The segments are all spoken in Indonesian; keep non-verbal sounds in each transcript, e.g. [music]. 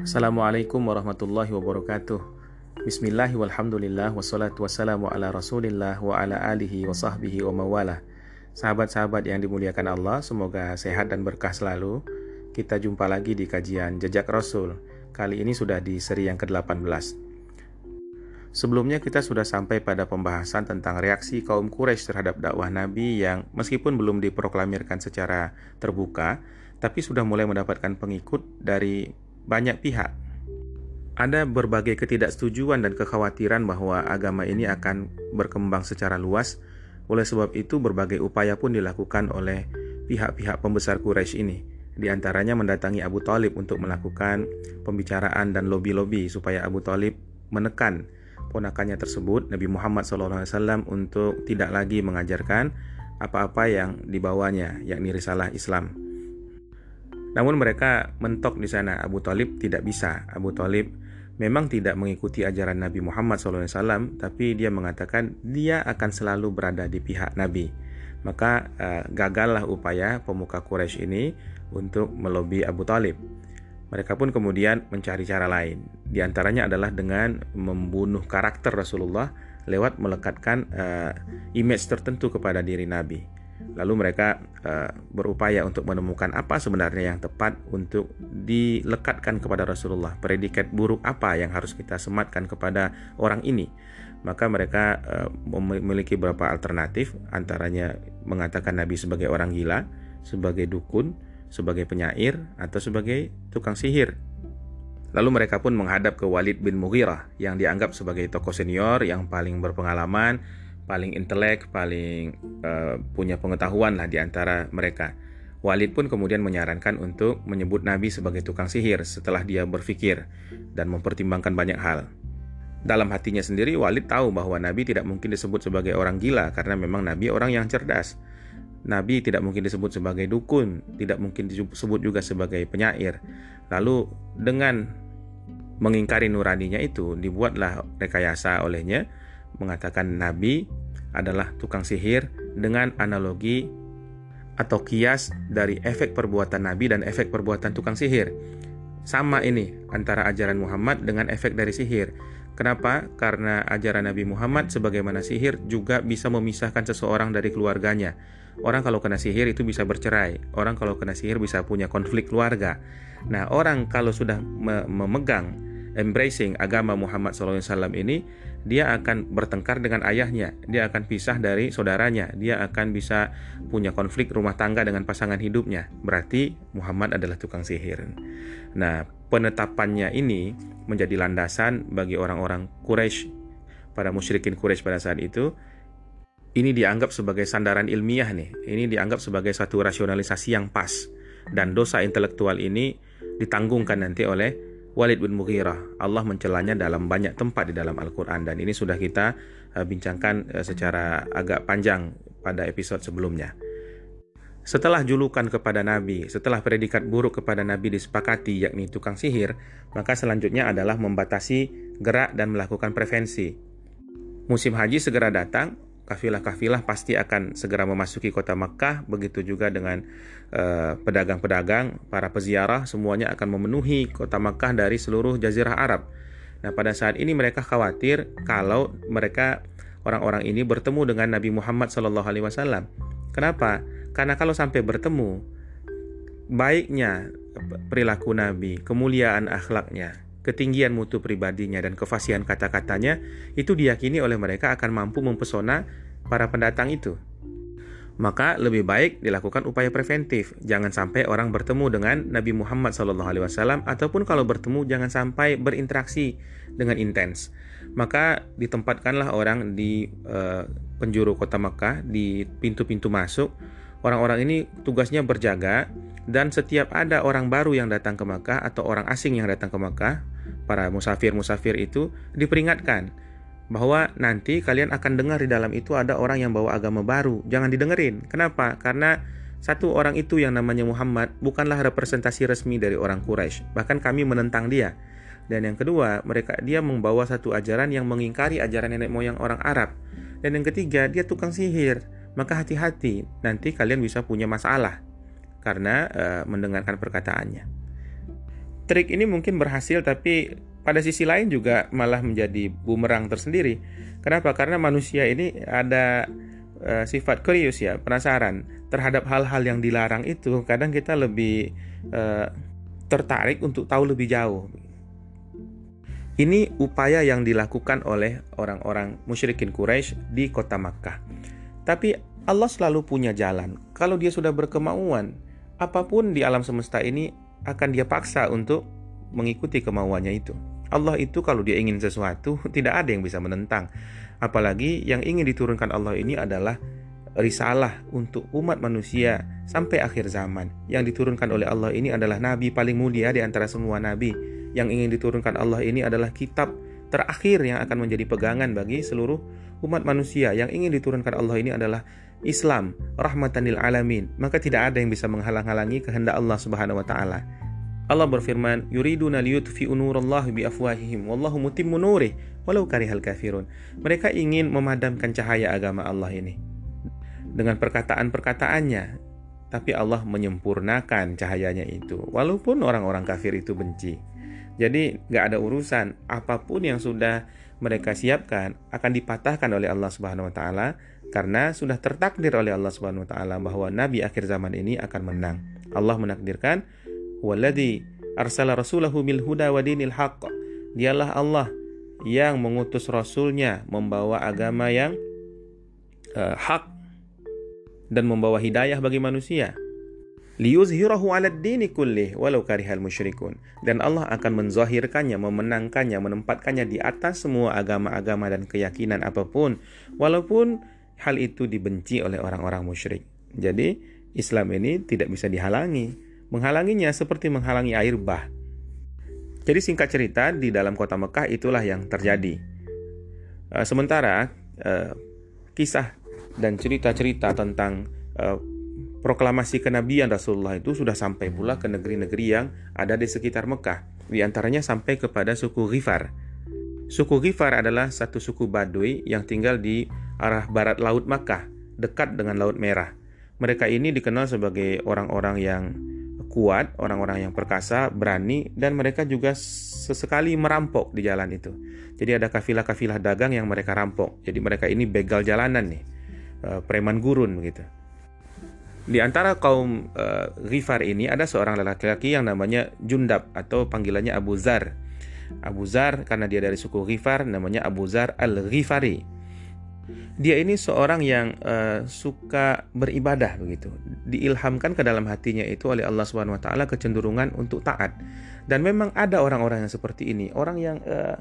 Assalamualaikum warahmatullahi wabarakatuh. Bismillah walhamdulillah wassalatu wassalamu ala rasulillah wa ala alihi wa sahbihi wa mawalah. Sahabat-sahabat yang dimuliakan Allah, semoga sehat dan berkah selalu. Kita jumpa lagi di kajian Jejak Rasul. Kali ini sudah di seri yang ke-18 Sebelumnya kita sudah sampai pada pembahasan tentang reaksi kaum Quraisy terhadap dakwah Nabi yang meskipun belum diproklamirkan secara terbuka, tapi sudah mulai mendapatkan pengikut dari banyak pihak. Ada berbagai ketidaksetujuan dan kekhawatiran bahwa agama ini akan berkembang secara luas. Oleh sebab itu, berbagai upaya pun dilakukan oleh pihak-pihak pembesar Quraisy ini. Di antaranya mendatangi Abu Talib untuk melakukan pembicaraan dan lobi-lobi supaya Abu Talib menekan ponakannya tersebut, Nabi Muhammad SAW, untuk tidak lagi mengajarkan apa-apa yang dibawanya, yakni risalah Islam. Namun mereka mentok di sana. Abu Talib tidak bisa. Abu Talib memang tidak mengikuti ajaran Nabi Muhammad SAW, tapi dia mengatakan dia akan selalu berada di pihak Nabi. Maka uh, gagallah upaya pemuka Quraisy ini untuk melobi Abu Talib. Mereka pun kemudian mencari cara lain. Di antaranya adalah dengan membunuh karakter Rasulullah lewat melekatkan uh, image tertentu kepada diri Nabi. Lalu mereka uh, berupaya untuk menemukan apa sebenarnya yang tepat untuk dilekatkan kepada Rasulullah. Predikat buruk apa yang harus kita sematkan kepada orang ini. Maka mereka uh, memiliki beberapa alternatif, antaranya mengatakan Nabi sebagai orang gila, sebagai dukun, sebagai penyair, atau sebagai tukang sihir. Lalu mereka pun menghadap ke Walid bin Mughirah yang dianggap sebagai tokoh senior yang paling berpengalaman, paling intelek, paling uh, punya pengetahuan lah di antara mereka. Walid pun kemudian menyarankan untuk menyebut Nabi sebagai tukang sihir setelah dia berpikir dan mempertimbangkan banyak hal. Dalam hatinya sendiri, Walid tahu bahwa Nabi tidak mungkin disebut sebagai orang gila karena memang Nabi orang yang cerdas. Nabi tidak mungkin disebut sebagai dukun, tidak mungkin disebut juga sebagai penyair. Lalu dengan mengingkari nuraninya itu, dibuatlah rekayasa olehnya mengatakan Nabi adalah tukang sihir dengan analogi atau kias dari efek perbuatan Nabi dan efek perbuatan tukang sihir. Sama ini antara ajaran Muhammad dengan efek dari sihir. Kenapa? Karena ajaran Nabi Muhammad sebagaimana sihir juga bisa memisahkan seseorang dari keluarganya. Orang kalau kena sihir itu bisa bercerai. Orang kalau kena sihir bisa punya konflik keluarga. Nah, orang kalau sudah memegang embracing agama Muhammad SAW ini dia akan bertengkar dengan ayahnya, dia akan pisah dari saudaranya, dia akan bisa punya konflik rumah tangga dengan pasangan hidupnya. Berarti Muhammad adalah tukang sihir. Nah, penetapannya ini menjadi landasan bagi orang-orang Quraisy, para musyrikin Quraisy pada saat itu. Ini dianggap sebagai sandaran ilmiah nih. Ini dianggap sebagai satu rasionalisasi yang pas. Dan dosa intelektual ini ditanggungkan nanti oleh Walid bin Mughirah. Allah mencelanya dalam banyak tempat di dalam Al-Quran dan ini sudah kita uh, bincangkan uh, secara agak panjang pada episode sebelumnya. Setelah julukan kepada Nabi, setelah predikat buruk kepada Nabi disepakati yakni tukang sihir, maka selanjutnya adalah membatasi gerak dan melakukan prevensi. Musim haji segera datang, kafilah-kafilah pasti akan segera memasuki kota Makkah, begitu juga dengan eh, pedagang-pedagang, uh, para peziarah semuanya akan memenuhi kota Makkah dari seluruh jazirah Arab. Nah, pada saat ini mereka khawatir kalau mereka orang-orang ini bertemu dengan Nabi Muhammad SAW. Kenapa? Karena kalau sampai bertemu, baiknya perilaku Nabi, kemuliaan akhlaknya, ketinggian mutu pribadinya dan kefasihan kata-katanya itu diyakini oleh mereka akan mampu mempesona para pendatang itu. Maka lebih baik dilakukan upaya preventif. Jangan sampai orang bertemu dengan Nabi Muhammad SAW ataupun kalau bertemu jangan sampai berinteraksi dengan intens. Maka ditempatkanlah orang di uh, penjuru kota Mekah di pintu-pintu masuk. Orang-orang ini tugasnya berjaga dan setiap ada orang baru yang datang ke Mekah atau orang asing yang datang ke Mekah, para musafir-musafir itu diperingatkan bahwa nanti kalian akan dengar di dalam itu ada orang yang bawa agama baru. Jangan didengerin. Kenapa? Karena satu orang itu yang namanya Muhammad bukanlah representasi resmi dari orang Quraisy. Bahkan kami menentang dia. Dan yang kedua, mereka dia membawa satu ajaran yang mengingkari ajaran nenek moyang orang Arab. Dan yang ketiga, dia tukang sihir. Maka hati-hati, nanti kalian bisa punya masalah karena uh, mendengarkan perkataannya. trik ini mungkin berhasil tapi pada sisi lain juga malah menjadi bumerang tersendiri. Kenapa? Karena manusia ini ada uh, sifat curious ya, penasaran terhadap hal-hal yang dilarang itu. Kadang kita lebih uh, tertarik untuk tahu lebih jauh. Ini upaya yang dilakukan oleh orang-orang musyrikin Quraisy di kota Makkah. Tapi Allah selalu punya jalan. Kalau dia sudah berkemauan, apa pun di alam semesta ini akan dia paksa untuk mengikuti kemauannya itu. Allah itu kalau dia ingin sesuatu, [laughs] tidak ada yang bisa menentang. Apalagi yang ingin diturunkan Allah ini adalah risalah untuk umat manusia sampai akhir zaman. Yang diturunkan oleh Allah ini adalah nabi paling mulia di antara semua nabi yang ingin diturunkan Allah ini adalah kitab terakhir yang akan menjadi pegangan bagi seluruh umat manusia. Yang ingin diturunkan Allah ini adalah Islam, rahmatan lil alamin. Maka tidak ada yang bisa menghalang-halangi kehendak Allah Subhanahu wa taala. Allah berfirman, "Yuriduna liyutfi'u nurallahi bi afwahihim wallahu mutimmu nurih walau karihal kafirun." Mereka ingin memadamkan cahaya agama Allah ini dengan perkataan-perkataannya, tapi Allah menyempurnakan cahayanya itu walaupun orang-orang kafir itu benci. Jadi nggak ada urusan apa pun yang sudah mereka siapkan akan dipatahkan oleh Allah Subhanahu wa taala karena sudah tertakdir oleh Allah Subhanahu wa taala bahwa nabi akhir zaman ini akan menang. Allah menakdirkan waladhi arsala rasulahu bil huda wa dinil haqq. Dialah Allah yang mengutus rasulnya membawa agama yang uh, hak dan membawa hidayah bagi manusia liyuzhirahu 'ala dini kullih walau karihal musyrikun dan Allah akan menzahirkannya memenangkannya menempatkannya di atas semua agama-agama dan keyakinan apa pun walaupun hal itu dibenci oleh orang-orang musyrik jadi Islam ini tidak bisa dihalangi menghalanginya seperti menghalangi air bah jadi singkat cerita di dalam kota Mekah itulah yang terjadi uh, sementara uh, kisah dan cerita-cerita tentang uh, proklamasi kenabian Rasulullah itu sudah sampai pula ke negeri-negeri yang ada di sekitar Mekah. Di antaranya sampai kepada suku Ghifar. Suku Ghifar adalah satu suku Baduy yang tinggal di arah barat Laut Makkah, dekat dengan Laut Merah. Mereka ini dikenal sebagai orang-orang yang kuat, orang-orang yang perkasa, berani, dan mereka juga sesekali merampok di jalan itu. Jadi ada kafilah-kafilah dagang yang mereka rampok. Jadi mereka ini begal jalanan nih, eh, preman gurun begitu. Di antara kaum uh, Ghifar ini ada seorang laki-laki yang namanya Jundab atau panggilannya Abu Zar. Abu Zar karena dia dari suku Ghifar namanya Abu Zar Al-Ghifari. Dia ini seorang yang uh, suka beribadah begitu. Diilhamkan ke dalam hatinya itu oleh Allah Subhanahu wa taala kecenderungan untuk taat. Dan memang ada orang-orang yang seperti ini, orang yang uh,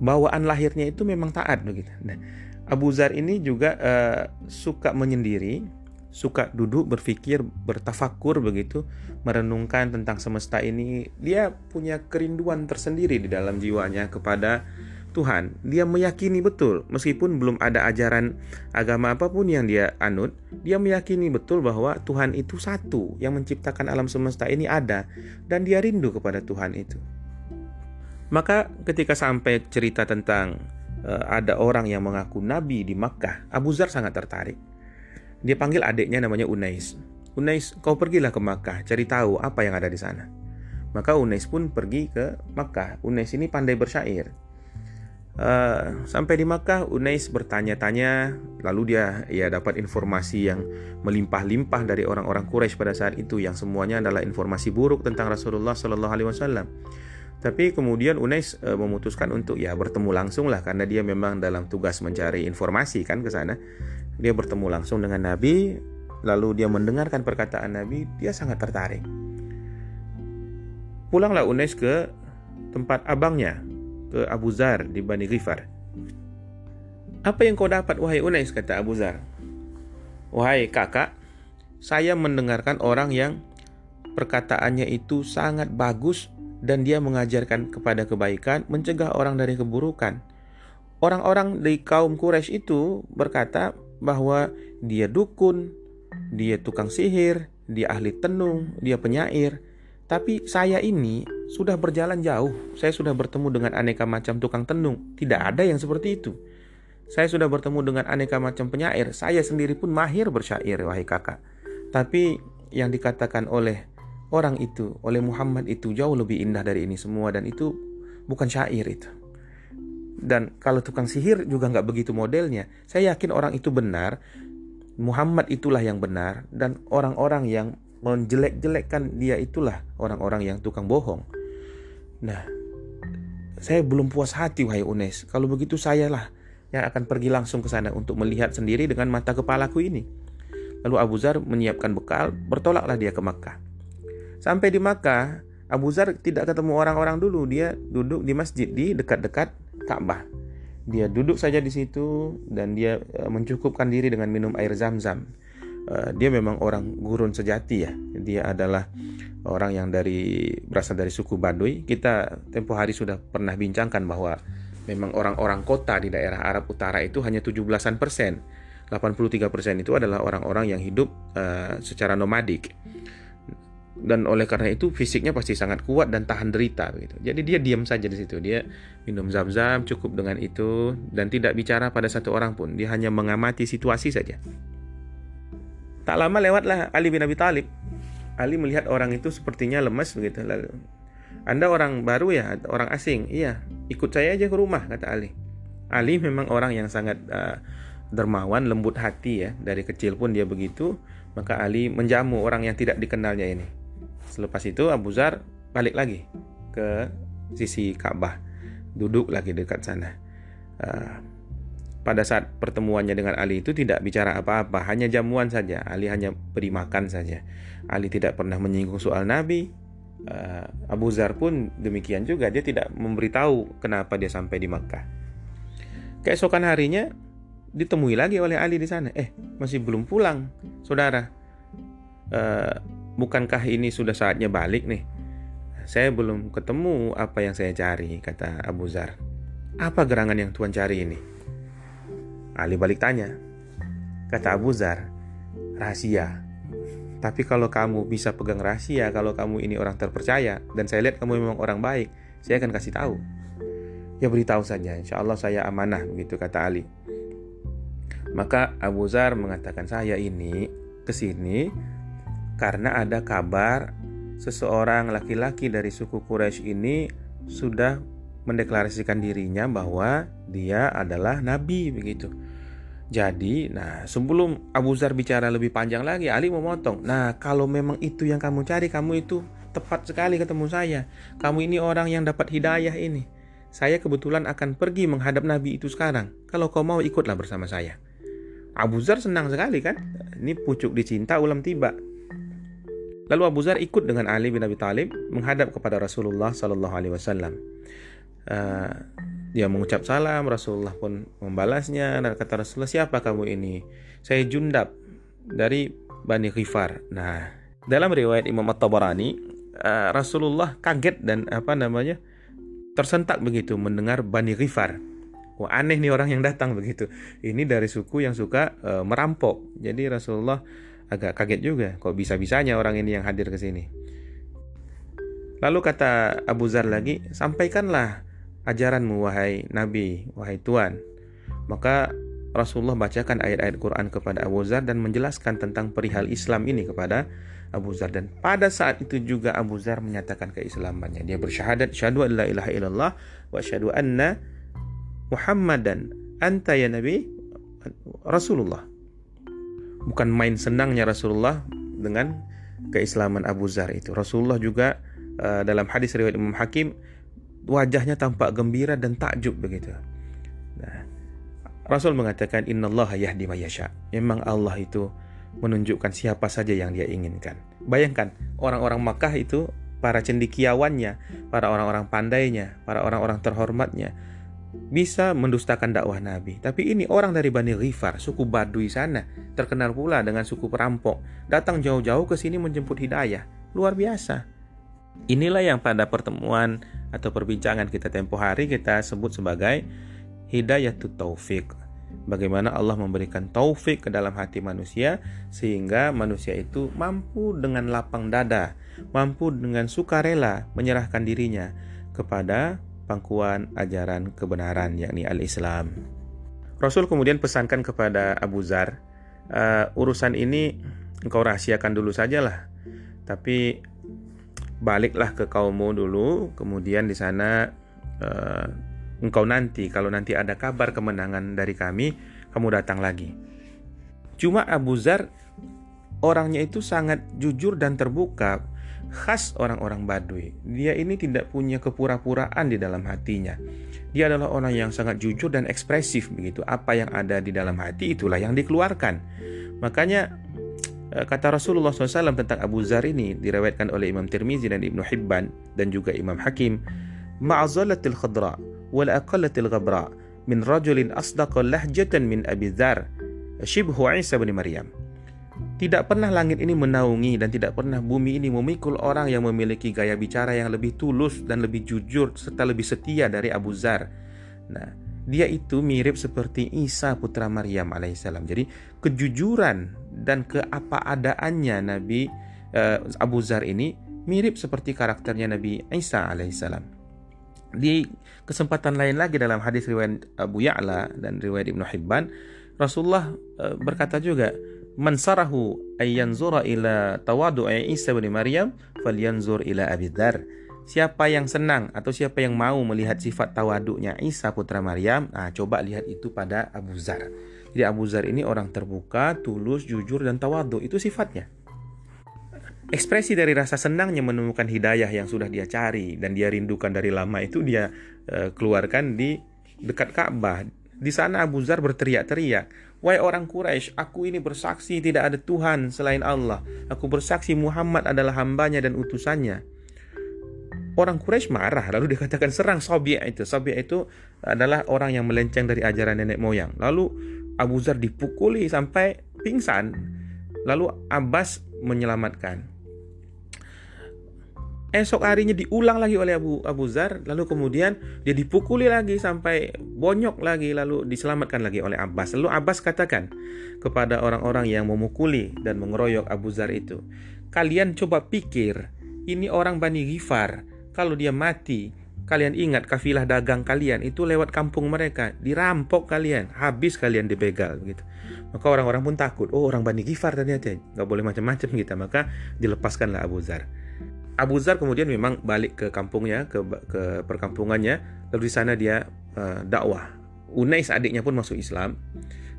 bawaan lahirnya itu memang taat begitu. Nah, Abu Zar ini juga uh, suka menyendiri suka duduk berpikir bertafakur begitu merenungkan tentang semesta ini dia punya kerinduan tersendiri di dalam jiwanya kepada Tuhan. Dia meyakini betul meskipun belum ada ajaran agama apa pun yang dia anut dia meyakini betul bahwa Tuhan itu satu yang menciptakan alam semesta ini ada dan dia rindu kepada Tuhan itu. Maka ketika sampai cerita tentang uh, ada orang yang mengaku nabi di Makkah Abu Zar sangat tertarik dia panggil adiknya namanya Unais. Unais, kau pergilah ke Makkah, cari tahu apa yang ada di sana. Maka Unais pun pergi ke Makkah. Unais ini pandai bersyair. Uh, sampai di Makkah, Unais bertanya-tanya, lalu dia ya dapat informasi yang melimpah-limpah dari orang-orang Quraisy pada saat itu, yang semuanya adalah informasi buruk tentang Rasulullah Shallallahu Alaihi Wasallam. Tapi kemudian Unais uh, memutuskan untuk ya bertemu langsung lah karena dia memang dalam tugas mencari informasi kan ke sana. Dia bertemu langsung dengan Nabi, lalu dia mendengarkan perkataan Nabi, dia sangat tertarik. Pulanglah Unais ke tempat abangnya, ke Abu Zar di Bani Ghifar. Apa yang kau dapat wahai Unais kata Abu Zar. Wahai kakak, saya mendengarkan orang yang perkataannya itu sangat bagus dan dia mengajarkan kepada kebaikan, mencegah orang dari keburukan. Orang-orang di kaum Quraisy itu berkata bahwa dia dukun, dia tukang sihir, dia ahli tenung, dia penyair. Tapi saya ini sudah berjalan jauh. Saya sudah bertemu dengan aneka macam tukang tenung. Tidak ada yang seperti itu. Saya sudah bertemu dengan aneka macam penyair. Saya sendiri pun mahir bersyair, wahai kakak. Tapi yang dikatakan oleh orang itu oleh Muhammad itu jauh lebih indah dari ini semua dan itu bukan syair itu. Dan kalau tukang sihir juga nggak begitu modelnya. Saya yakin orang itu benar, Muhammad itulah yang benar dan orang-orang yang menjelek-jelekkan dia itulah orang-orang yang tukang bohong. Nah, saya belum puas hati wahai Unes. Kalau begitu sayalah yang akan pergi langsung ke sana untuk melihat sendiri dengan mata kepalaku ini. Lalu Abu Zar menyiapkan bekal, bertolaklah dia ke Makkah. Sampai di Makkah, Abu Zar tidak ketemu orang-orang dulu. Dia duduk di masjid di dekat-dekat Ka'bah. Dia duduk saja di situ dan dia e, mencukupkan diri dengan minum air zam-zam. E, dia memang orang gurun sejati ya. Dia adalah orang yang dari berasal dari suku Baduy. Kita tempo hari sudah pernah bincangkan bahwa memang orang-orang kota di daerah Arab Utara itu hanya 17-an persen. 83 persen itu adalah orang-orang yang hidup uh, secara nomadik dan oleh karena itu fisiknya pasti sangat kuat dan tahan derita gitu. Jadi dia diam saja di situ. Dia minum zam-zam cukup dengan itu dan tidak bicara pada satu orang pun. Dia hanya mengamati situasi saja. Tak lama lewatlah Ali bin Abi Thalib. Ali melihat orang itu sepertinya lemas begitu. Lalu, Anda orang baru ya, orang asing? Iya, ikut saya aja ke rumah kata Ali. Ali memang orang yang sangat uh, dermawan, lembut hati ya. Dari kecil pun dia begitu. Maka Ali menjamu orang yang tidak dikenalnya ini. Selepas itu Abu Zar balik lagi ke sisi Ka'bah, duduk lagi dekat sana. Uh, pada saat pertemuannya dengan Ali itu tidak bicara apa-apa, hanya jamuan saja. Ali hanya beri makan saja. Ali tidak pernah menyinggung soal Nabi. Uh, Abu Zar pun demikian juga, dia tidak memberitahu kenapa dia sampai di Makkah. Keesokan harinya ditemui lagi oleh Ali di sana. Eh, masih belum pulang, saudara. Uh, bukankah ini sudah saatnya balik nih? Saya belum ketemu apa yang saya cari, kata Abu Zar. Apa gerangan yang Tuhan cari ini? Ali balik tanya. Kata Abu Zar, rahasia. Tapi kalau kamu bisa pegang rahasia, kalau kamu ini orang terpercaya, dan saya lihat kamu memang orang baik, saya akan kasih tahu. Ya beritahu saja, insya Allah saya amanah, begitu kata Ali. Maka Abu Zar mengatakan saya ini ke sini karena ada kabar seseorang laki-laki dari suku Quraisy ini sudah mendeklarasikan dirinya bahwa dia adalah nabi begitu. Jadi, nah sebelum Abu Zar bicara lebih panjang lagi, Ali memotong. Nah, kalau memang itu yang kamu cari, kamu itu tepat sekali ketemu saya. Kamu ini orang yang dapat hidayah ini. Saya kebetulan akan pergi menghadap Nabi itu sekarang. Kalau kau mau ikutlah bersama saya. Abu Zar senang sekali kan? Ini pucuk dicinta ulam tiba. Lalu Abu Zar ikut dengan Ali bin Abi Thalib menghadap kepada Rasulullah Sallallahu Alaihi Wasallam. Uh, dia mengucap salam, Rasulullah pun membalasnya dan kata Rasulullah siapa kamu ini? Saya Jundab dari Bani Ghifar. Nah, dalam riwayat Imam At-Tabarani, uh, Rasulullah kaget dan apa namanya tersentak begitu mendengar Bani Ghifar. Wah aneh nih orang yang datang begitu. Ini dari suku yang suka uh, merampok. Jadi Rasulullah agak kaget juga kok bisa-bisanya orang ini yang hadir ke sini. Lalu kata Abu Zar lagi, sampaikanlah ajaranmu wahai Nabi, wahai Tuhan. Maka Rasulullah bacakan ayat-ayat Quran kepada Abu Zar dan menjelaskan tentang perihal Islam ini kepada Abu Zar dan pada saat itu juga Abu Zar menyatakan keislamannya. Dia bersyahadat syahadu la ilaha illallah wa syahadu anna Muhammadan anta ya Nabi Rasulullah bukan main senangnya Rasulullah dengan keislaman Abu Zar itu. Rasulullah juga uh, dalam hadis riwayat Imam Hakim wajahnya tampak gembira dan takjub begitu. Nah, Rasul mengatakan innallaha yahdi yasha. Memang Allah itu menunjukkan siapa saja yang dia inginkan. Bayangkan orang-orang Makkah itu para cendikiawannya, para orang-orang pandainya, para orang-orang terhormatnya bisa mendustakan dakwah Nabi. Tapi ini orang dari Bani Ghifar, suku Baduy sana, terkenal pula dengan suku perampok, datang jauh-jauh ke sini menjemput hidayah. Luar biasa. Inilah yang pada pertemuan atau perbincangan kita tempo hari kita sebut sebagai hidayah taufik. Bagaimana Allah memberikan taufik ke dalam hati manusia sehingga manusia itu mampu dengan lapang dada, mampu dengan sukarela menyerahkan dirinya kepada pangkuan ajaran kebenaran yakni al-Islam. Rasul kemudian pesankan kepada Abu Zar, uh, urusan ini engkau rahasiakan dulu sajalah. Tapi baliklah ke kaummu dulu, kemudian di sana uh, engkau nanti kalau nanti ada kabar kemenangan dari kami, kamu datang lagi. Cuma Abu Zar orangnya itu sangat jujur dan terbuka, khas orang-orang Baduy. Dia ini tidak punya kepura-puraan di dalam hatinya. Dia adalah orang yang sangat jujur dan ekspresif begitu. Apa yang ada di dalam hati itulah yang dikeluarkan. Makanya Eh, kata Rasulullah SAW tentang Abu Zar ini diriwayatkan oleh Imam Tirmizi dan Ibnu Hibban dan juga Imam Hakim ma'azalatil khadra wal aqallatil ghabra min rajulin asdaqa lahjatan min Abi Zar shibhu Isa bin Maryam tidak pernah langit ini menaungi dan tidak pernah bumi ini memikul orang yang memiliki gaya bicara yang lebih tulus dan lebih jujur serta lebih setia dari Abu Zar. Nah, dia itu mirip seperti Isa putra Maryam alaihissalam. Jadi kejujuran dan keapa adaannya Nabi uh, Abu Zar ini mirip seperti karakternya Nabi Isa alaihissalam. Di kesempatan lain lagi dalam hadis riwayat Abu Ya'la dan riwayat Ibnu Hibban, Rasulullah uh, berkata juga, "Man sarahu ayyanzura ila tawadu'i Isa bin Maryam, falyanzur ila Abi Dzar." Siapa yang senang atau siapa yang mau melihat sifat tawaduknya Isa putra Maryam, nah coba lihat itu pada Abu Zar. Jadi Abu Zar ini orang terbuka, tulus, jujur, dan tawadu. Itu sifatnya. Ekspresi dari rasa senangnya menemukan hidayah yang sudah dia cari dan dia rindukan dari lama itu dia uh, keluarkan di dekat Ka'bah. Di sana Abu Zar berteriak-teriak, "Wahai orang Quraisy, aku ini bersaksi tidak ada Tuhan selain Allah. Aku bersaksi Muhammad adalah hambanya dan utusannya." Orang Quraisy marah lalu dikatakan serang Sobi itu. Sobi itu adalah orang yang melenceng dari ajaran nenek moyang. Lalu Abu Zar dipukuli sampai pingsan. Lalu Abbas menyelamatkan. Esok harinya diulang lagi oleh Abu Abu Zar, lalu kemudian dia dipukuli lagi sampai bonyok lagi, lalu diselamatkan lagi oleh Abbas. Lalu Abbas katakan kepada orang-orang yang memukuli dan mengeroyok Abu Zar itu, kalian coba pikir, ini orang Bani Ghifar, kalau dia mati, Kalian ingat kafilah dagang kalian itu lewat kampung mereka, dirampok kalian, habis kalian dibegal gitu. Maka orang-orang pun takut, oh orang Bani Gifar ternyata nggak boleh macam-macam kita, maka dilepaskanlah Abu Zar. Abu Zar kemudian memang balik ke kampungnya, ke, ke perkampungannya, lalu di sana dia uh, dakwah. Unais adiknya pun masuk Islam,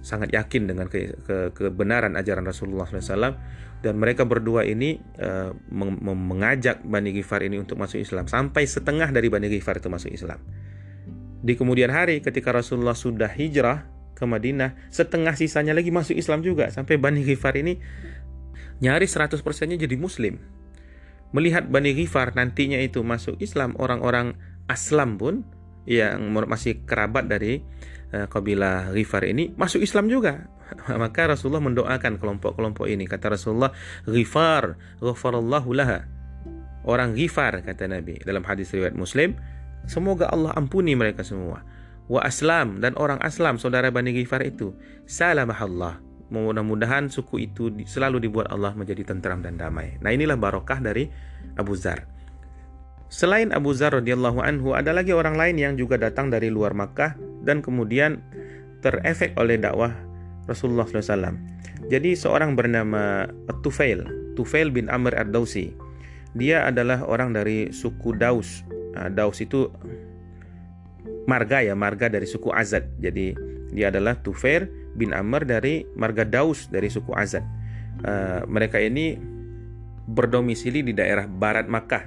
sangat yakin dengan ke, ke, kebenaran ajaran Rasulullah SAW dan mereka berdua ini uh, mengajak Bani Ghifar ini untuk masuk Islam sampai setengah dari Bani Ghifar itu masuk Islam. Di kemudian hari ketika Rasulullah sudah hijrah ke Madinah, setengah sisanya lagi masuk Islam juga sampai Bani Ghifar ini nyaris 100 persennya jadi muslim. Melihat Bani Ghifar nantinya itu masuk Islam, orang-orang Aslam pun yang masih kerabat dari uh, kabilah Ghifar ini masuk Islam juga [laughs] Maka Rasulullah mendoakan kelompok-kelompok ini. Kata Rasulullah, Ghifar, ghafarallahu laha. Orang Ghifar, kata Nabi dalam hadis riwayat Muslim, semoga Allah ampuni mereka semua. Wa aslam dan orang aslam saudara Bani Ghifar itu salamahallah mudah-mudahan suku itu selalu dibuat Allah menjadi tentram dan damai. Nah inilah barokah dari Abu Zar. Selain Abu Zar radhiyallahu anhu, ada lagi orang lain yang juga datang dari luar Makkah dan kemudian terefek oleh dakwah Rasulullah SAW. Jadi seorang bernama Tufail, Tufail bin Amr ad-Dausi. Dia adalah orang dari suku Daus. Nah, Daus itu marga ya, marga dari suku Azad. Jadi dia adalah Tufail bin Amr dari marga Daus dari suku Azad. Uh, mereka ini berdomisili di daerah barat Makkah.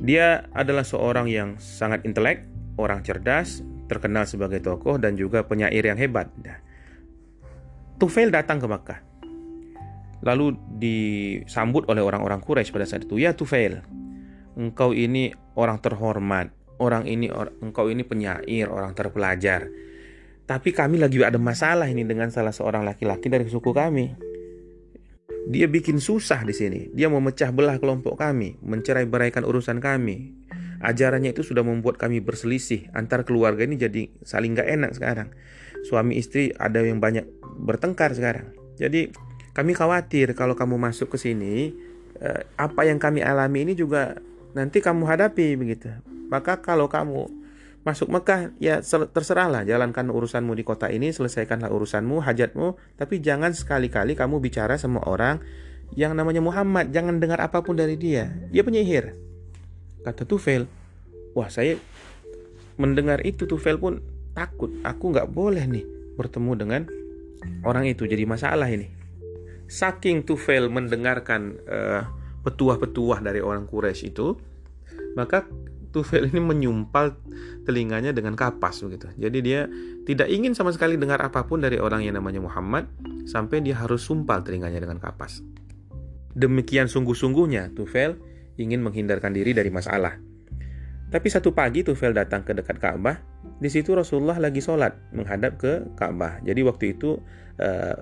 Dia adalah seorang yang sangat intelek, orang cerdas, terkenal sebagai tokoh dan juga penyair yang hebat. Nah, Tufail datang ke Makkah. Lalu disambut oleh orang-orang Quraisy pada saat itu, "Ya Tufail, engkau ini orang terhormat, orang ini or, engkau ini penyair, orang terpelajar. Tapi kami lagi ada masalah ini dengan salah seorang laki-laki dari suku kami. Dia bikin susah di sini. Dia memecah belah kelompok kami, mencerai beraikan urusan kami ajarannya itu sudah membuat kami berselisih antar keluarga ini jadi saling gak enak sekarang suami istri ada yang banyak bertengkar sekarang jadi kami khawatir kalau kamu masuk ke sini eh, apa yang kami alami ini juga nanti kamu hadapi begitu maka kalau kamu masuk Mekah ya terserahlah jalankan urusanmu di kota ini selesaikanlah urusanmu hajatmu tapi jangan sekali-kali kamu bicara sama orang yang namanya Muhammad, jangan dengar apa pun dari dia. Dia penyihir. Kata Tufel, wah saya mendengar itu Tufel pun takut. Aku nggak boleh nih bertemu dengan orang itu. Jadi masalah ini. Saking Tufel mendengarkan uh, petuah-petuah dari orang Quraisy itu, maka Tufel ini menyumpal telinganya dengan kapas begitu. Jadi dia tidak ingin sama sekali dengar apa pun dari orang yang namanya Muhammad sampai dia harus sumpal telinganya dengan kapas. Demikian sungguh-sungguhnya Tufel ingin menghindarkan diri dari masalah. Tapi satu pagi Tufel datang ke dekat Ka'bah. Di situ Rasulullah lagi sholat menghadap ke Ka'bah. Jadi waktu itu uh,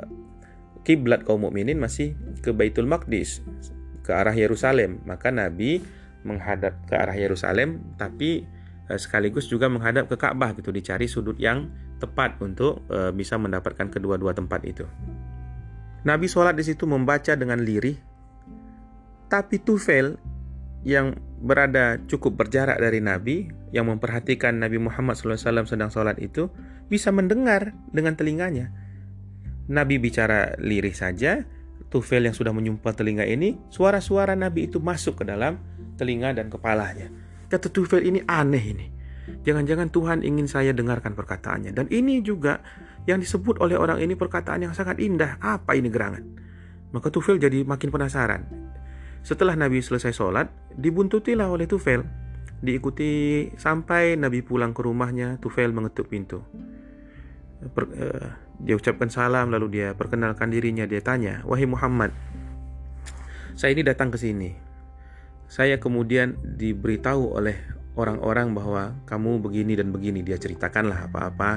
kiblat kaum mukminin masih ke Baitul Maqdis ke arah Yerusalem. Maka Nabi menghadap ke arah Yerusalem tapi uh, sekaligus juga menghadap ke Ka'bah gitu dicari sudut yang tepat untuk uh, bisa mendapatkan kedua-dua tempat itu. Nabi sholat di situ membaca dengan lirih, tapi Tufel yang berada cukup berjarak dari Nabi, yang memperhatikan Nabi Muhammad SAW sedang sholat itu, bisa mendengar dengan telinganya. Nabi bicara lirih saja, Tufel yang sudah menyumpah telinga ini, suara-suara Nabi itu masuk ke dalam telinga dan kepalanya. Kata Tufel ini aneh ini. Jangan-jangan Tuhan ingin saya dengarkan perkataannya. Dan ini juga yang disebut oleh orang ini perkataan yang sangat indah. Apa ini gerangan? Maka Tufel jadi makin penasaran. Setelah Nabi selesai sholat, dibuntutilah oleh Tufel. Diikuti sampai Nabi pulang ke rumahnya, Tufel mengetuk pintu. Uh, dia ucapkan salam, lalu dia perkenalkan dirinya. Dia tanya, Wahai Muhammad, saya ini datang ke sini. Saya kemudian diberitahu oleh orang-orang bahwa kamu begini dan begini. Dia ceritakanlah apa-apa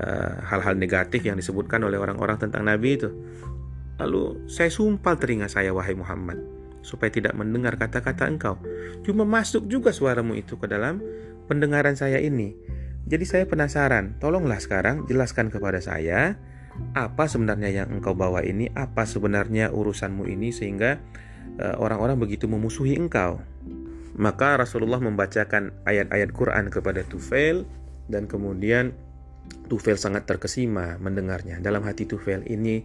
uh, hal-hal negatif yang disebutkan oleh orang-orang tentang Nabi itu. Lalu saya sumpal telinga saya wahai Muhammad supaya tidak mendengar kata-kata engkau cuma masuk juga suaramu itu ke dalam pendengaran saya ini jadi saya penasaran tolonglah sekarang jelaskan kepada saya apa sebenarnya yang engkau bawa ini apa sebenarnya urusanmu ini sehingga Eh, orang-orang begitu memusuhi engkau. Maka Rasulullah membacakan ayat-ayat Quran kepada Tufail dan kemudian Tufail sangat terkesima mendengarnya. Dalam hati Tufail ini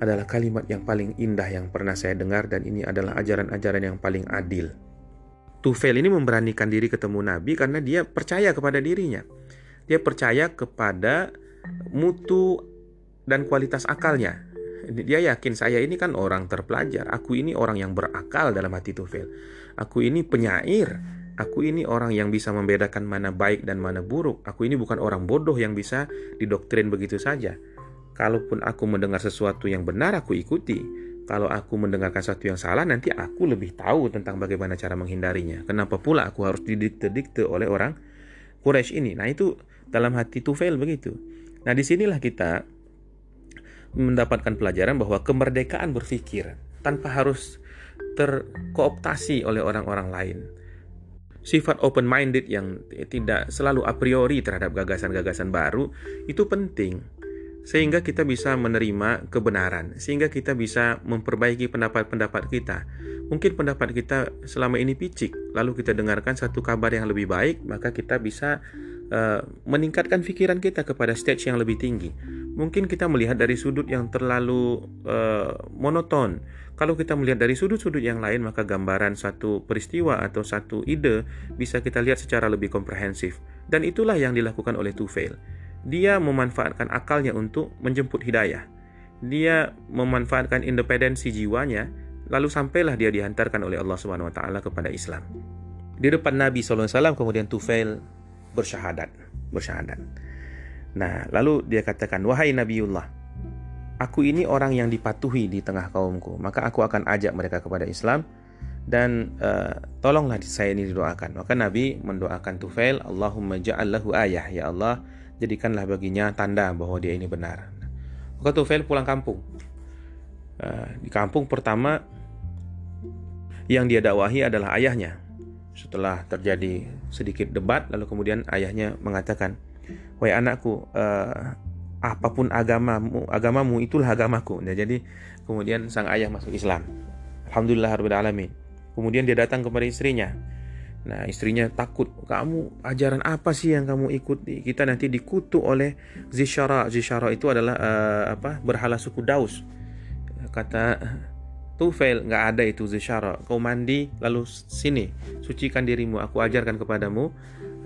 adalah kalimat yang paling indah yang pernah saya dengar dan ini adalah ajaran-ajaran yang paling adil. Tufail ini memberanikan diri ketemu Nabi karena dia percaya kepada dirinya. Dia percaya kepada mutu dan kualitas akalnya dia yakin saya ini kan orang terpelajar. Aku ini orang yang berakal dalam hati Tufel. Aku ini penyair. Aku ini orang yang bisa membedakan mana baik dan mana buruk. Aku ini bukan orang bodoh yang bisa didoktrin begitu saja. Kalaupun aku mendengar sesuatu yang benar, aku ikuti. Kalau aku mendengarkan sesuatu yang salah, nanti aku lebih tahu tentang bagaimana cara menghindarinya. Kenapa pula aku harus didikte-dikte oleh orang Quraisy ini? Nah itu dalam hati Tufel begitu. Nah di sinilah kita mendapatkan pelajaran bahwa kemerdekaan berpikir tanpa harus terkooptasi oleh orang-orang lain. Sifat open minded yang tidak selalu a priori terhadap gagasan-gagasan baru itu penting sehingga kita bisa menerima kebenaran, sehingga kita bisa memperbaiki pendapat-pendapat kita. Mungkin pendapat kita selama ini picik, lalu kita dengarkan satu kabar yang lebih baik, maka kita bisa uh, meningkatkan pikiran kita kepada stage yang lebih tinggi mungkin kita melihat dari sudut yang terlalu uh, monoton. Kalau kita melihat dari sudut-sudut yang lain, maka gambaran satu peristiwa atau satu ide bisa kita lihat secara lebih komprehensif. Dan itulah yang dilakukan oleh Tufail. Dia memanfaatkan akalnya untuk menjemput hidayah. Dia memanfaatkan independensi jiwanya, lalu sampailah dia dihantarkan oleh Allah Subhanahu wa taala kepada Islam. Di depan Nabi SAW kemudian Tufail bersyahadat, bersyahadat. Nah, lalu dia katakan, "Wahai Nabiullah, aku ini orang yang dipatuhi di tengah kaumku, maka aku akan ajak mereka kepada Islam dan uh, tolonglah saya ini didoakan." Maka Nabi mendoakan Tufail, "Allahumma ja'allahu ayah, ya Allah, jadikanlah baginya tanda bahwa dia ini benar." Maka Tufail pulang kampung. Uh, di kampung pertama yang dia dakwahi adalah ayahnya. Setelah terjadi sedikit debat, lalu kemudian ayahnya mengatakan, wahai anakku uh, apa pun agamamu agamamu itulah agamaku. Nah, jadi kemudian sang ayah masuk Islam. Alhamdulillah alamin. Kemudian dia datang kepada istrinya. Nah istrinya takut Kamu ajaran apa sih yang kamu ikuti Kita nanti dikutuk oleh Zishara. Zishara itu adalah uh, apa berhala suku Daus. Kata Tufail nggak ada itu zisyara. Kau mandi lalu sini sucikan dirimu. Aku ajarkan kepadamu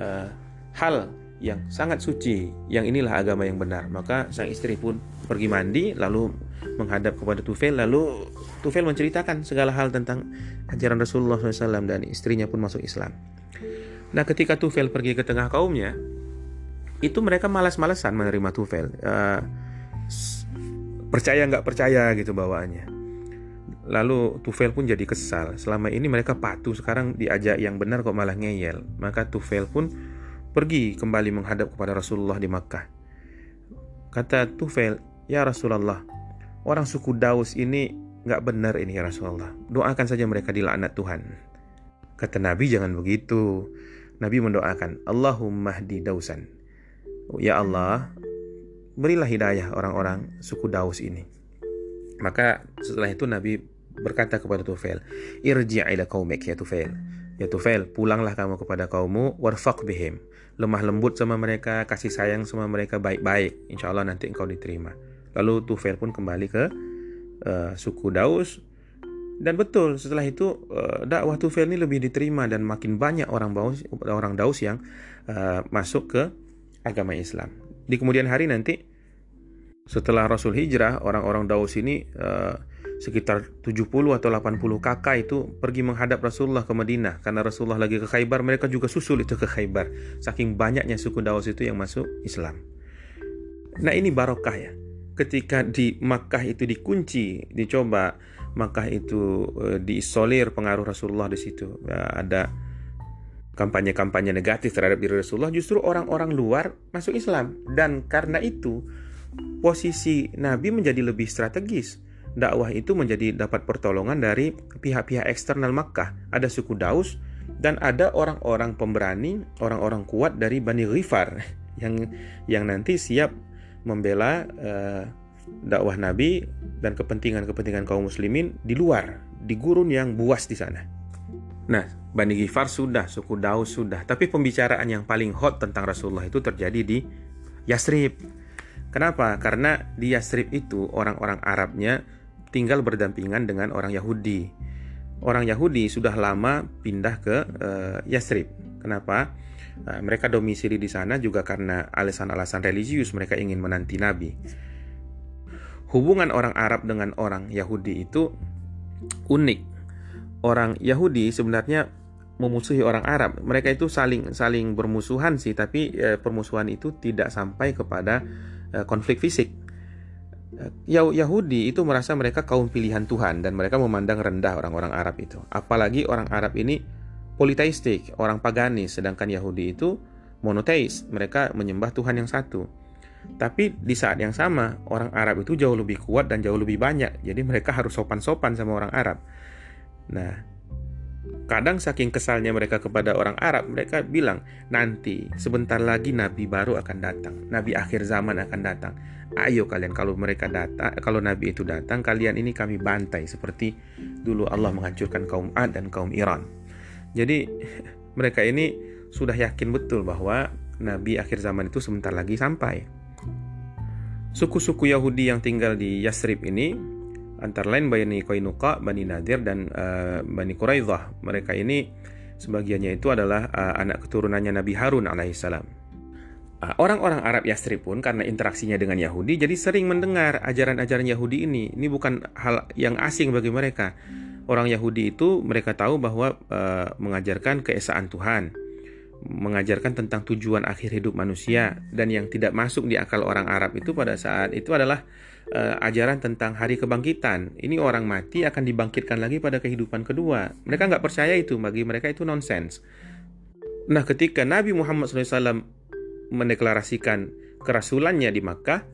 uh, hal yang sangat suci. Yang inilah agama yang benar. Maka sang istri pun pergi mandi lalu menghadap kepada Tufail lalu Tufail menceritakan segala hal tentang ajaran Rasulullah SAW dan istrinya pun masuk Islam. Nah ketika Tufail pergi ke tengah kaumnya itu mereka malas-malasan menerima Tufail. Uh, percaya nggak percaya gitu bawaannya. Lalu Tufel pun jadi kesal. Selama ini mereka patuh, sekarang diajak yang benar kok malah ngeyel. Maka Tufel pun pergi kembali menghadap kepada Rasulullah di Makkah. Kata Tufel, Ya Rasulullah, orang suku Daus ini nggak benar ini ya Rasulullah. Doakan saja mereka dilaknat Tuhan. Kata Nabi jangan begitu. Nabi mendoakan, Allahumma di Dausan. Ya Allah, berilah hidayah orang-orang suku Daus ini. Maka setelah itu Nabi berkata kepada Tufail, "Irji' ila qaumik ya Tufail." Ya Tufail, pulanglah kamu kepada kaummu, warfaq bihim. Lemah lembut sama mereka, kasih sayang sama mereka baik-baik. Insya Allah nanti engkau diterima. Lalu Tufail pun kembali ke uh, suku Daus. Dan betul, setelah itu uh, dakwah Tufail ini lebih diterima dan makin banyak orang Daus, orang Daus yang uh, masuk ke agama Islam. Di kemudian hari nanti, setelah Rasul hijrah, orang-orang Daus ini uh, sekitar 70 atau 80 kakak itu pergi menghadap Rasulullah ke Madinah. Karena Rasulullah lagi ke Khaybar mereka juga susul itu ke Khaybar. Saking banyaknya suku Daus itu yang masuk Islam. Nah ini barokah ya. Ketika di Makkah itu dikunci dicoba Makkah itu e, diisolir pengaruh Rasulullah di situ. Ya, ada kampanye-kampanye negatif terhadap diri Rasulullah. Justru orang-orang luar masuk Islam. Dan karena itu posisi Nabi menjadi lebih strategis dakwah itu menjadi dapat pertolongan dari pihak-pihak eksternal Makkah. Ada suku Daus dan ada orang-orang pemberani, orang-orang kuat dari Bani Ghifar [laughs] yang yang nanti siap membela uh, dakwah Nabi dan kepentingan-kepentingan kaum muslimin di luar, di gurun yang buas di sana. Nah, Bani Ghifar sudah, suku Daus sudah, tapi pembicaraan yang paling hot tentang Rasulullah itu terjadi di Yasrib. Kenapa? Karena di Yasrib itu orang-orang Arabnya tinggal berdampingan dengan orang Yahudi. Orang Yahudi sudah lama pindah ke uh, Yasrib. Kenapa? Uh, mereka domisili di sana juga karena alasan-alasan religius mereka ingin menanti Nabi. Hubungan orang Arab dengan orang Yahudi itu unik. Orang Yahudi sebenarnya memusuhi orang Arab. Mereka itu saling saling bermusuhan sih, tapi eh, permusuhan itu tidak sampai kepada eh, konflik fisik. Yahudi itu merasa mereka kaum pilihan Tuhan dan mereka memandang rendah orang-orang Arab itu. Apalagi orang Arab ini politeistik, orang paganis, sedangkan Yahudi itu monoteis, mereka menyembah Tuhan yang satu. Tapi di saat yang sama, orang Arab itu jauh lebih kuat dan jauh lebih banyak, jadi mereka harus sopan-sopan sama orang Arab. Nah, kadang saking kesalnya mereka kepada orang Arab, mereka bilang, nanti sebentar lagi Nabi baru akan datang, Nabi akhir zaman akan datang ayo kalian kalau mereka datang kalau nabi itu datang kalian ini kami bantai seperti dulu Allah menghancurkan kaum Ad dan kaum Iran. Jadi [laughs] mereka ini sudah yakin betul bahwa nabi akhir zaman itu sebentar lagi sampai. Suku-suku Yahudi yang tinggal di Yasrib ini antara lain Bani Qainuqa, Bani Nadir dan uh, Bani Quraidah mereka ini sebagiannya itu adalah uh, anak keturunannya Nabi Harun alaihissalam orang-orang Arab Yasrib pun karena interaksinya dengan Yahudi jadi sering mendengar ajaran-ajaran Yahudi ini. Ini bukan hal yang asing bagi mereka. Orang Yahudi itu mereka tahu bahwa uh, mengajarkan keesaan Tuhan, mengajarkan tentang tujuan akhir hidup manusia dan yang tidak masuk di akal orang Arab itu pada saat itu adalah uh, ajaran tentang hari kebangkitan. Ini orang mati akan dibangkitkan lagi pada kehidupan kedua. Mereka nggak percaya itu, bagi mereka itu nonsens. Nah, ketika Nabi Muhammad SAW mendeklarasikan kerasulannya di Makkah,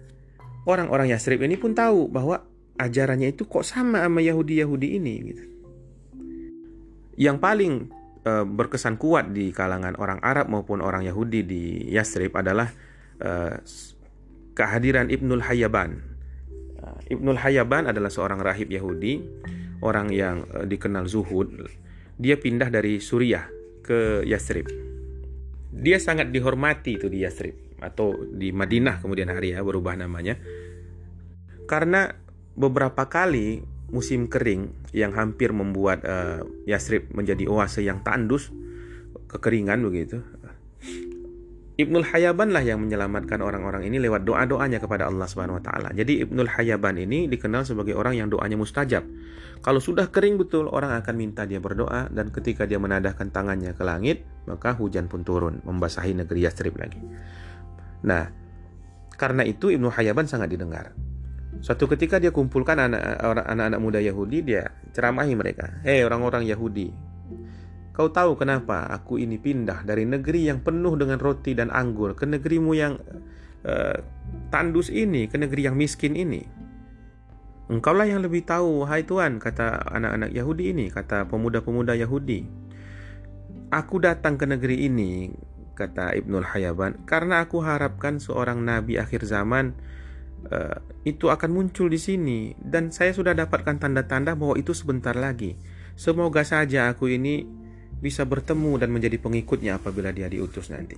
orang-orang Yasrib ini pun tahu bahwa ajarannya itu kok sama sama Yahudi-Yahudi ini gitu. Yang paling e, berkesan kuat di kalangan orang Arab maupun orang Yahudi di Yasrib adalah e, kehadiran Ibnul Hayyaban. Eh, Ibnul Hayyaban adalah seorang rahib Yahudi, orang yang e, dikenal zuhud. Dia pindah dari Suriah ke Yasrib dia sangat dihormati itu di Yasrib atau di Madinah kemudian hari ya berubah namanya karena beberapa kali musim kering yang hampir membuat uh, Yasrib menjadi oase yang tandus, kekeringan begitu. Ibnul Hayaban lah yang menyelamatkan orang-orang ini lewat doa-doanya kepada Allah Subhanahu wa taala. Jadi Ibnul Hayaban ini dikenal sebagai orang yang doanya mustajab. Kalau sudah kering betul, orang akan minta dia berdoa dan ketika dia menadahkan tangannya ke langit, maka hujan pun turun membasahi negeri Yastrib lagi. Nah, karena itu Ibnu Hayaban sangat didengar. Suatu ketika dia kumpulkan anak-anak muda Yahudi, dia ceramahi mereka. Hei orang-orang Yahudi, Kau tahu kenapa aku ini pindah dari negeri yang penuh dengan roti dan anggur ke negerimu yang uh, tandus ini, ke negeri yang miskin ini? Engkaulah yang lebih tahu, hai Tuhan, kata anak-anak Yahudi ini, kata pemuda-pemuda Yahudi. Aku datang ke negeri ini, kata Ibnul Hayaban, karena aku harapkan seorang nabi akhir zaman uh, itu akan muncul di sini dan saya sudah dapatkan tanda-tanda bahwa itu sebentar lagi. Semoga saja aku ini bisa bertemu dan menjadi pengikutnya apabila dia diutus nanti.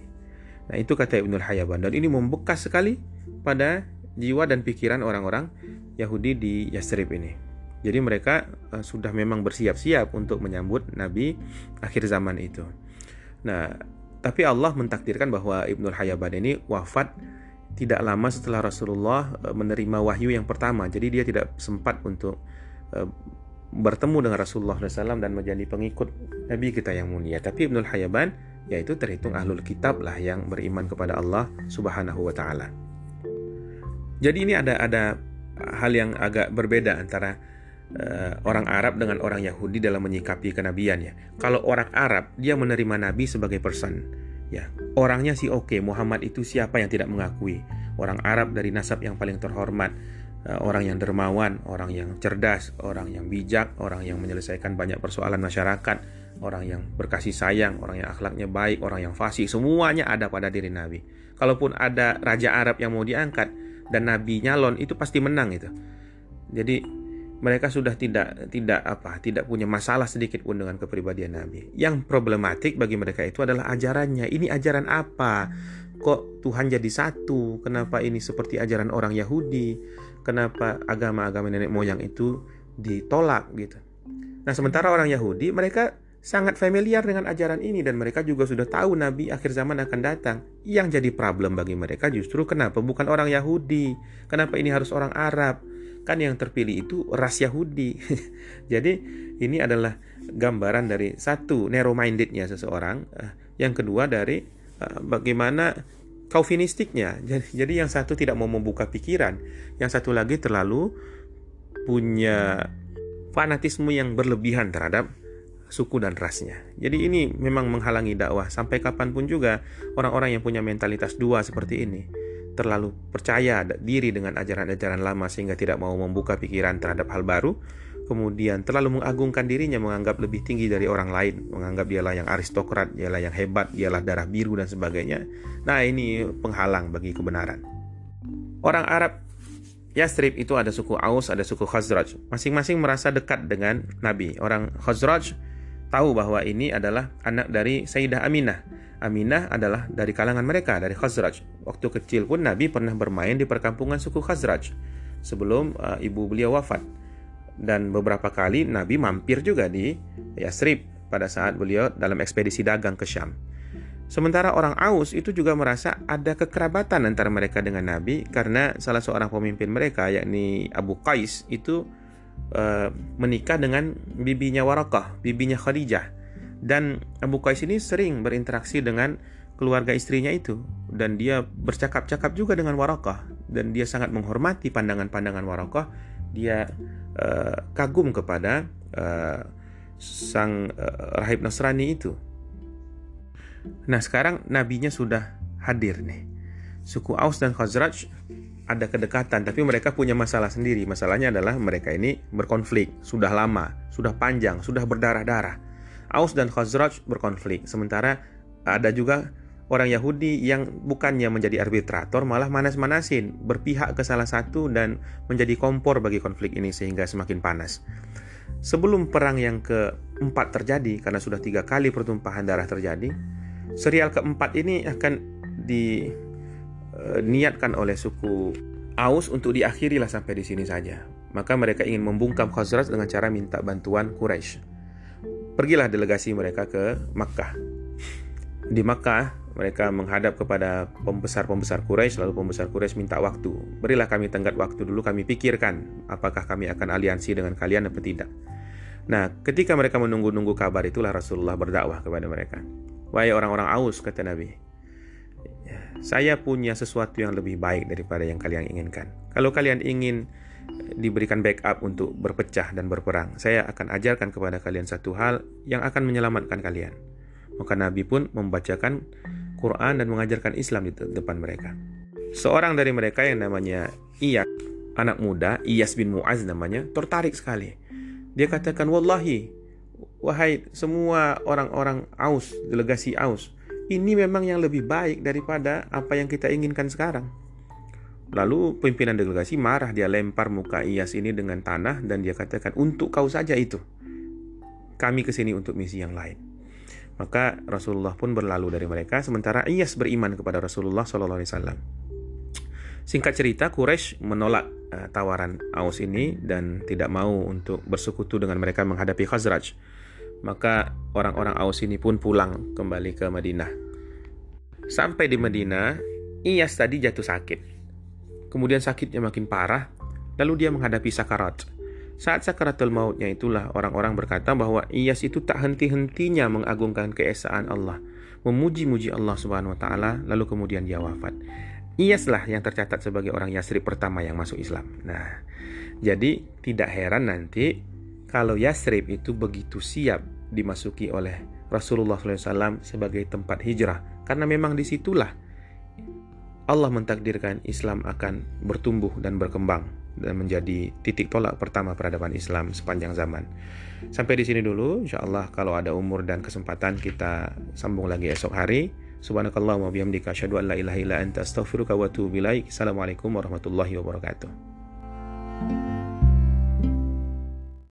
Nah, itu kata Ibnul Hayyaban dan ini membekas sekali pada jiwa dan pikiran orang-orang Yahudi di Yasrib ini. Jadi mereka uh, sudah memang bersiap-siap untuk menyambut Nabi akhir zaman itu. Nah, tapi Allah mentakdirkan bahwa Ibnul Hayyaban ini wafat tidak lama setelah Rasulullah uh, menerima wahyu yang pertama. Jadi dia tidak sempat untuk uh, bertemu dengan Rasulullah SAW dan menjadi pengikut Nabi kita yang mulia. Tapi Ibnul Hayyaban yaitu terhitung ahlul kitab lah yang beriman kepada Allah Subhanahu wa taala. Jadi ini ada ada hal yang agak berbeda antara uh, orang Arab dengan orang Yahudi dalam menyikapi kenabiannya. Kalau orang Arab dia menerima nabi sebagai person, ya. Orangnya sih oke, okay. Muhammad itu siapa yang tidak mengakui? Orang Arab dari nasab yang paling terhormat orang yang dermawan, orang yang cerdas, orang yang bijak, orang yang menyelesaikan banyak persoalan masyarakat, orang yang berkasih sayang, orang yang akhlaknya baik, orang yang fasih, semuanya ada pada diri Nabi. Kalaupun ada raja Arab yang mau diangkat dan Nabi nyalon itu pasti menang itu. Jadi mereka sudah tidak tidak apa tidak punya masalah sedikit pun dengan kepribadian Nabi. Yang problematik bagi mereka itu adalah ajarannya. Ini ajaran apa? Kok Tuhan jadi satu? Kenapa ini seperti ajaran orang Yahudi? Kenapa agama-agama nenek moyang itu ditolak gitu. Nah, sementara orang Yahudi mereka sangat familiar dengan ajaran ini dan mereka juga sudah tahu nabi akhir zaman akan datang. Yang jadi problem bagi mereka justru kenapa bukan orang Yahudi? Kenapa ini harus orang Arab? Kan yang terpilih itu ras Yahudi. [laughs] jadi ini adalah gambaran dari satu narrow mindednya seseorang, eh, yang kedua dari eh, bagaimana kaufinistiknya. Jadi, jadi yang satu tidak mau membuka pikiran, yang satu lagi terlalu punya fanatisme yang berlebihan terhadap suku dan rasnya. Jadi ini memang menghalangi dakwah sampai kapan pun juga orang-orang yang punya mentalitas dua seperti ini terlalu percaya diri dengan ajaran-ajaran lama sehingga tidak mau membuka pikiran terhadap hal baru kemudian terlalu mengagungkan dirinya, menganggap lebih tinggi dari orang lain, menganggap dialah yang aristokrat, dialah yang hebat, dialah darah biru dan sebagainya. Nah, ini penghalang bagi kebenaran. Orang Arab Yastrib itu ada suku Aus, ada suku Khazraj. Masing-masing merasa dekat dengan Nabi. Orang Khazraj tahu bahwa ini adalah anak dari Sayyidah Aminah. Aminah adalah dari kalangan mereka, dari Khazraj. Waktu kecil pun Nabi pernah bermain di perkampungan suku Khazraj sebelum uh, ibu beliau wafat dan beberapa kali Nabi mampir juga di Yasrib pada saat beliau dalam ekspedisi dagang ke Syam. Sementara orang Aus itu juga merasa ada kekerabatan antara mereka dengan Nabi karena salah seorang pemimpin mereka yakni Abu Qais itu uh, menikah dengan bibinya Warakah, bibinya Khadijah. Dan Abu Qais ini sering berinteraksi dengan keluarga istrinya itu dan dia bercakap-cakap juga dengan Warakah dan dia sangat menghormati pandangan-pandangan Warakah. Dia uh, kagum kepada uh, sang uh, rahib Nasrani itu. Nah sekarang nabinya sudah hadir nih. Suku Aus dan Khazraj ada kedekatan, tapi mereka punya masalah sendiri. Masalahnya adalah mereka ini berkonflik, sudah lama, sudah panjang, sudah berdarah-darah. Aus dan Khazraj berkonflik, sementara ada juga orang Yahudi yang bukannya menjadi arbitrator malah manas-manasin, berpihak ke salah satu dan menjadi kompor bagi konflik ini sehingga semakin panas. Sebelum perang yang keempat terjadi, karena sudah tiga kali pertumpahan darah terjadi, serial keempat ini akan diniatkan oleh suku Aus untuk diakhirilah sampai di sini saja. Maka mereka ingin membungkam Khazraj dengan cara minta bantuan Quraisy. Pergilah delegasi mereka ke Makkah. Di Makkah, mereka menghadap kepada pembesar-pembesar Quraisy lalu pembesar Quraisy minta waktu. Berilah kami tenggat waktu dulu kami pikirkan apakah kami akan aliansi dengan kalian atau tidak. Nah, ketika mereka menunggu-nunggu kabar itulah Rasulullah berdakwah kepada mereka. Wahai orang-orang Aus, kata Nabi, saya punya sesuatu yang lebih baik daripada yang kalian inginkan. Kalau kalian ingin diberikan backup untuk berpecah dan berperang, saya akan ajarkan kepada kalian satu hal yang akan menyelamatkan kalian. Maka Nabi pun membacakan Quran dan mengajarkan Islam di depan mereka. Seorang dari mereka yang namanya Iyas, anak muda, Iyas bin Muaz namanya, tertarik sekali dia katakan, Wallahi, wahai semua orang-orang Aus, delegasi Aus, ini memang yang lebih baik daripada apa yang kita inginkan sekarang. Lalu pimpinan delegasi marah, dia lempar muka Iyas ini dengan tanah dan dia katakan, untuk kau saja itu. Kami ke sini untuk misi yang lain. Maka Rasulullah pun berlalu dari mereka, sementara Iyas beriman kepada Rasulullah SAW. Singkat cerita, Quraisy menolak uh, tawaran Aus ini dan tidak mau untuk bersekutu dengan mereka menghadapi Khazraj. Maka orang-orang Aus ini pun pulang kembali ke Madinah. Sampai di Madinah, Iyas tadi jatuh sakit. Kemudian sakitnya makin parah, lalu dia menghadapi sakarat. Saat sakaratul mautnya itulah orang-orang berkata bahwa Iyas itu tak henti-hentinya mengagungkan keesaan Allah, memuji-muji Allah Subhanahu wa taala, lalu kemudian dia wafat. Iyaslah yang tercatat sebagai orang Yasrib pertama yang masuk Islam. Nah, jadi tidak heran nanti kalau Yasrib itu begitu siap dimasuki oleh Rasulullah SAW sebagai tempat hijrah. Karena memang di situlah Allah mentakdirkan Islam akan bertumbuh dan berkembang dan menjadi titik tolak pertama peradaban Islam sepanjang zaman. Sampai di sini dulu, insya Allah kalau ada umur dan kesempatan kita sambung lagi esok hari. Subhanakallah wa bihamdika asyhadu an la ilaha illa anta astaghfiruka wa atubu ilaik. Assalamualaikum warahmatullahi wabarakatuh.